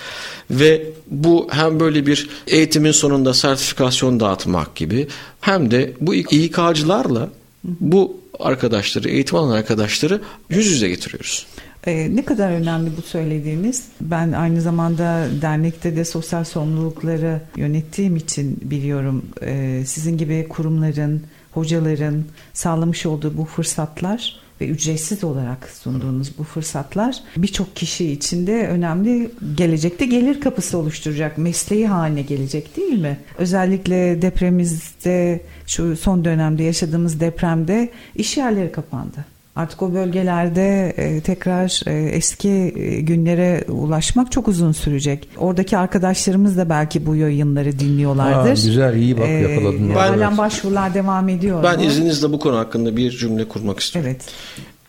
Ve bu hem böyle bir eğitimin sonunda sertifikasyon dağıtmak gibi hem de bu İK'cılarla bu arkadaşları, eğitim alan arkadaşları yüz yüze getiriyoruz. Ee, ne kadar önemli bu söylediğiniz. Ben aynı zamanda dernekte de sosyal sorumlulukları yönettiğim için biliyorum. Ee, sizin gibi kurumların, hocaların sağlamış olduğu bu fırsatlar ve ücretsiz olarak sunduğunuz bu fırsatlar birçok kişi için de önemli gelecekte gelir kapısı oluşturacak mesleği haline gelecek değil mi? Özellikle depremimizde şu son dönemde yaşadığımız depremde iş yerleri kapandı. Artık o bölgelerde e, tekrar e, eski e, günlere ulaşmak çok uzun sürecek. Oradaki arkadaşlarımız da belki bu yayınları dinliyorlardır. Ha, güzel, iyi bak yakaladın. halen Evet. başvurular devam ediyor. Ben mu? izninizle bu konu hakkında bir cümle kurmak istiyorum. Evet.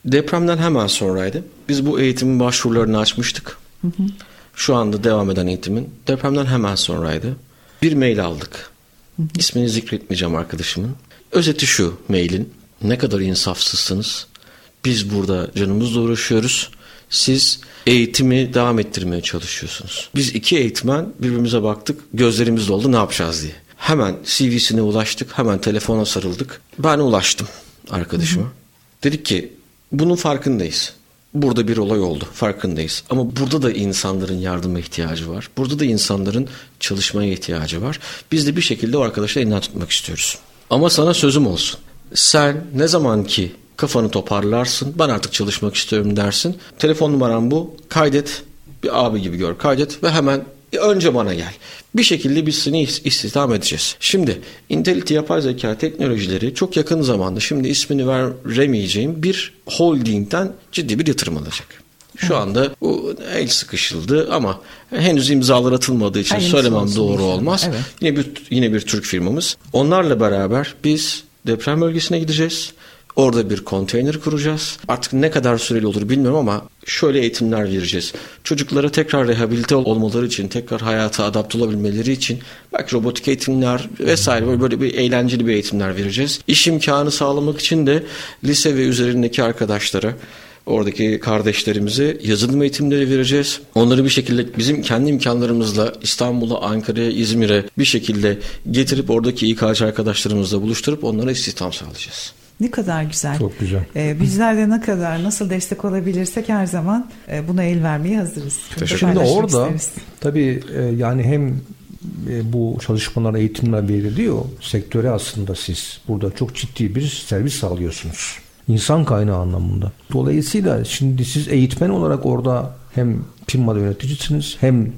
Depremden hemen sonraydı. Biz bu eğitimin başvurularını açmıştık. Şu anda devam eden eğitimin depremden hemen sonraydı. Bir mail aldık. İsmini zikretmeyeceğim arkadaşımın. Özeti şu mailin. Ne kadar insafsızsınız. Biz burada canımızla uğraşıyoruz. Siz eğitimi devam ettirmeye çalışıyorsunuz. Biz iki eğitmen birbirimize baktık. Gözlerimiz doldu ne yapacağız diye. Hemen CV'sine ulaştık. Hemen telefona sarıldık. Ben ulaştım arkadaşıma. Dedik ki bunun farkındayız. Burada bir olay oldu. Farkındayız. Ama burada da insanların yardıma ihtiyacı var. Burada da insanların çalışmaya ihtiyacı var. Biz de bir şekilde o arkadaşla elinden tutmak istiyoruz. Ama sana sözüm olsun. Sen ne zaman ki kafanı toparlarsın, ben artık çalışmak istiyorum dersin. Telefon numaram bu. Kaydet. Bir abi gibi gör. Kaydet ve hemen önce bana gel. Bir şekilde biz seni is- istihdam edeceğiz. Şimdi Intelity yapay zeka teknolojileri çok yakın zamanda şimdi ismini veremeyeceğim bir holdingden ciddi bir yatırım alacak. Şu anda bu el sıkışıldı ama henüz imzalar atılmadığı için Hayırlısı söylemem olsun doğru olmaz. Evet. Yine bir yine bir Türk firmamız. Onlarla beraber biz deprem bölgesine gideceğiz. Orada bir konteyner kuracağız. Artık ne kadar süreli olur bilmiyorum ama şöyle eğitimler vereceğiz. Çocuklara tekrar rehabilite olmaları için, tekrar hayata adapte olabilmeleri için belki robotik eğitimler vesaire böyle, böyle bir eğlenceli bir eğitimler vereceğiz. İş imkanı sağlamak için de lise ve üzerindeki arkadaşlara Oradaki kardeşlerimize yazılım eğitimleri vereceğiz. Onları bir şekilde bizim kendi imkanlarımızla İstanbul'a, Ankara'ya, İzmir'e bir şekilde getirip oradaki İK'cı arkadaşlarımızla buluşturup onlara istihdam sağlayacağız. Ne kadar güzel. Çok güzel. Ee, bizler de ne kadar nasıl destek olabilirsek her zaman e, buna el vermeye hazırız. Şimdi orada isteriz. tabii e, yani hem e, bu çalışmalar eğitimler veriliyor. Sektöre aslında siz burada çok ciddi bir servis sağlıyorsunuz. İnsan kaynağı anlamında. Dolayısıyla şimdi siz eğitmen olarak orada hem firmada yöneticisiniz hem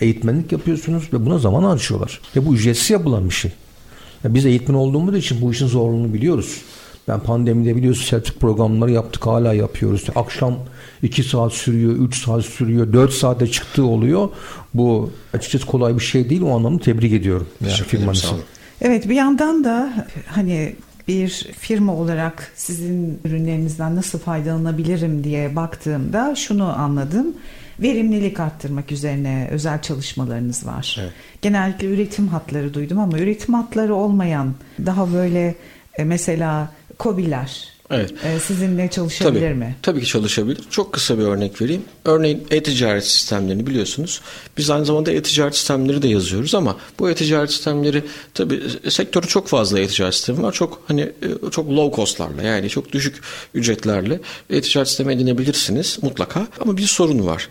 eğitmenlik yapıyorsunuz ve buna zaman harcıyorlar. Ve bu ücretsiz yapılan bir şey. Ya biz eğitmen olduğumuz için bu işin zorluğunu biliyoruz. Ben pandemide biliyorsun sertifik programları yaptık hala yapıyoruz. Akşam 2 saat sürüyor, 3 saat sürüyor, 4 saate çıktığı oluyor. Bu açıkçası kolay bir şey değil. O anlamda tebrik ediyorum. Yani firmanızı. Evet bir yandan da hani bir firma olarak sizin ürünlerinizden nasıl faydalanabilirim diye baktığımda şunu anladım. Verimlilik arttırmak üzerine özel çalışmalarınız var. Evet. Genellikle üretim hatları duydum ama üretim hatları olmayan daha böyle e, mesela kobiler Evet. e, sizinle çalışabilir Tabii, mi? tabii ki çalışabilir. Çok kısa bir örnek vereyim. Örneğin e-ticaret sistemlerini biliyorsunuz. Biz aynı zamanda e-ticaret sistemleri de yazıyoruz ama bu e-ticaret sistemleri tabii e, sektörü çok fazla e-ticaret sistemi var. Çok hani e, çok low cost'larla yani çok düşük ücretlerle e-ticaret sistemi edinebilirsiniz mutlaka. Ama bir sorun var.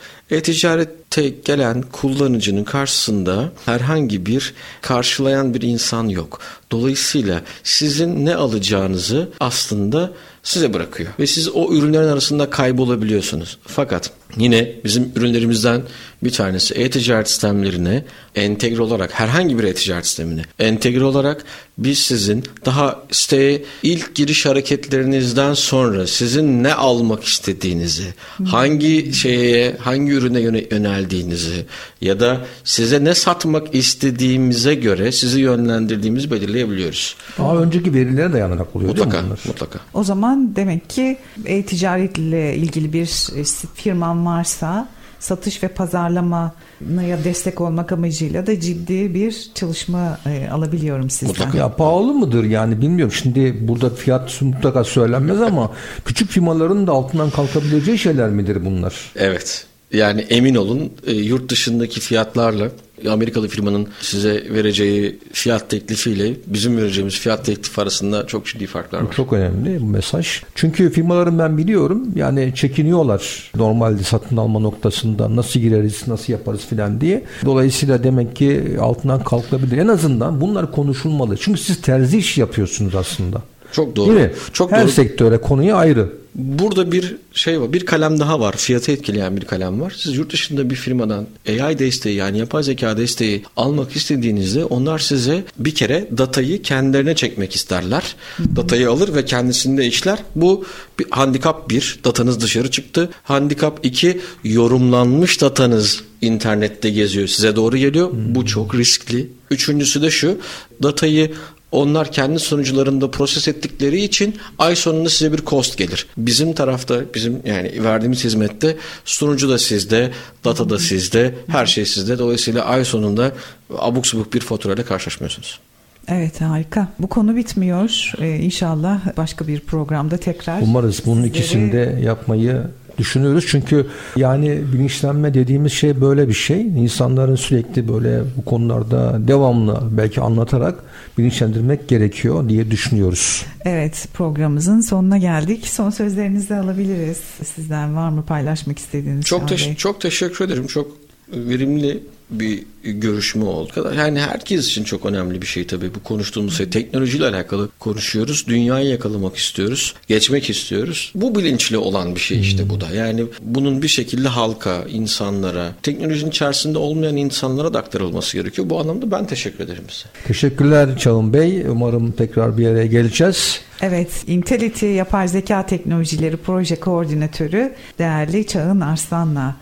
E-ticarette gelen kullanıcının karşısında herhangi bir karşılayan bir insan yok. Dolayısıyla sizin ne alacağınızı aslında size bırakıyor. Ve siz o ürünlerin arasında kaybolabiliyorsunuz. Fakat yine bizim ürünlerimizden bir tanesi e-ticaret sistemlerine entegre olarak herhangi bir e-ticaret sistemine entegre olarak biz sizin daha siteye ilk giriş hareketlerinizden sonra sizin ne almak istediğinizi, hangi şeye, hangi ürüne yöne- yöneldiğinizi ya da size ne satmak istediğimize göre sizi yönlendirdiğimizi belirleyebiliyoruz. Daha önceki verilere dayanarak oluyor değil mi Mutlaka, mutlaka. O zaman zaman demek ki e-ticaretle ilgili bir firman varsa satış ve pazarlamaya destek olmak amacıyla da ciddi bir çalışma e, alabiliyorum sizden. Mutlaka. Ya pahalı mıdır yani bilmiyorum. Şimdi burada fiyat mutlaka söylenmez ama küçük firmaların da altından kalkabileceği şeyler midir bunlar? Evet. Yani emin olun e, yurt dışındaki fiyatlarla Amerikalı firmanın size vereceği fiyat teklifiyle bizim vereceğimiz fiyat teklifi arasında çok ciddi farklar var. Çok önemli bu mesaj. Çünkü firmaların ben biliyorum yani çekiniyorlar normalde satın alma noktasında nasıl gireriz, nasıl yaparız filan diye. Dolayısıyla demek ki altından kalkabilir. En azından bunlar konuşulmalı. Çünkü siz terzi iş yapıyorsunuz aslında. Çok doğru. Değil mi? Çok Her doğru. sektöre konuyu ayrı. Burada bir şey var. Bir kalem daha var. Fiyatı etkileyen bir kalem var. Siz yurt dışında bir firmadan AI desteği yani yapay zeka desteği almak istediğinizde onlar size bir kere datayı kendilerine çekmek isterler. Datayı alır ve kendisinde işler. Bu bir handikap bir. Datanız dışarı çıktı. Handikap iki. Yorumlanmış datanız internette geziyor. Size doğru geliyor. Bu çok riskli. Üçüncüsü de şu. Datayı onlar kendi sunucularında proses ettikleri için ay sonunda size bir cost gelir. Bizim tarafta bizim yani verdiğimiz hizmette sunucu da sizde, data da sizde, her şey sizde. Dolayısıyla ay sonunda abuk subuk bir faturayla karşılaşmıyorsunuz. Evet harika. Bu konu bitmiyor. Ee, inşallah başka bir programda tekrar. Umarız bunun sizleri... ikisini de yapmayı düşünüyoruz. Çünkü yani bilinçlenme dediğimiz şey böyle bir şey. İnsanların sürekli böyle bu konularda devamlı belki anlatarak bilinçlendirmek gerekiyor diye düşünüyoruz. Evet programımızın sonuna geldik. Son sözlerinizi alabiliriz. Sizden var mı paylaşmak istediğiniz? Çok, teş- çok teşekkür ederim. Çok verimli bir görüşme oldu. Yani herkes için çok önemli bir şey tabii bu konuştuğumuz şey. Teknolojiyle alakalı konuşuyoruz. Dünyayı yakalamak istiyoruz. Geçmek istiyoruz. Bu bilinçli olan bir şey işte bu da. Yani bunun bir şekilde halka, insanlara, teknolojinin içerisinde olmayan insanlara da aktarılması gerekiyor. Bu anlamda ben teşekkür ederim size. Teşekkürler Çağın Bey. Umarım tekrar bir araya geleceğiz. Evet, Intelity Yapay Zeka Teknolojileri Proje Koordinatörü değerli Çağın Arslan'la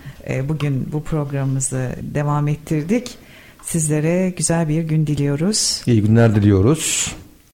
bugün bu programımızı devam ettirdik. Sizlere güzel bir gün diliyoruz. İyi günler diliyoruz.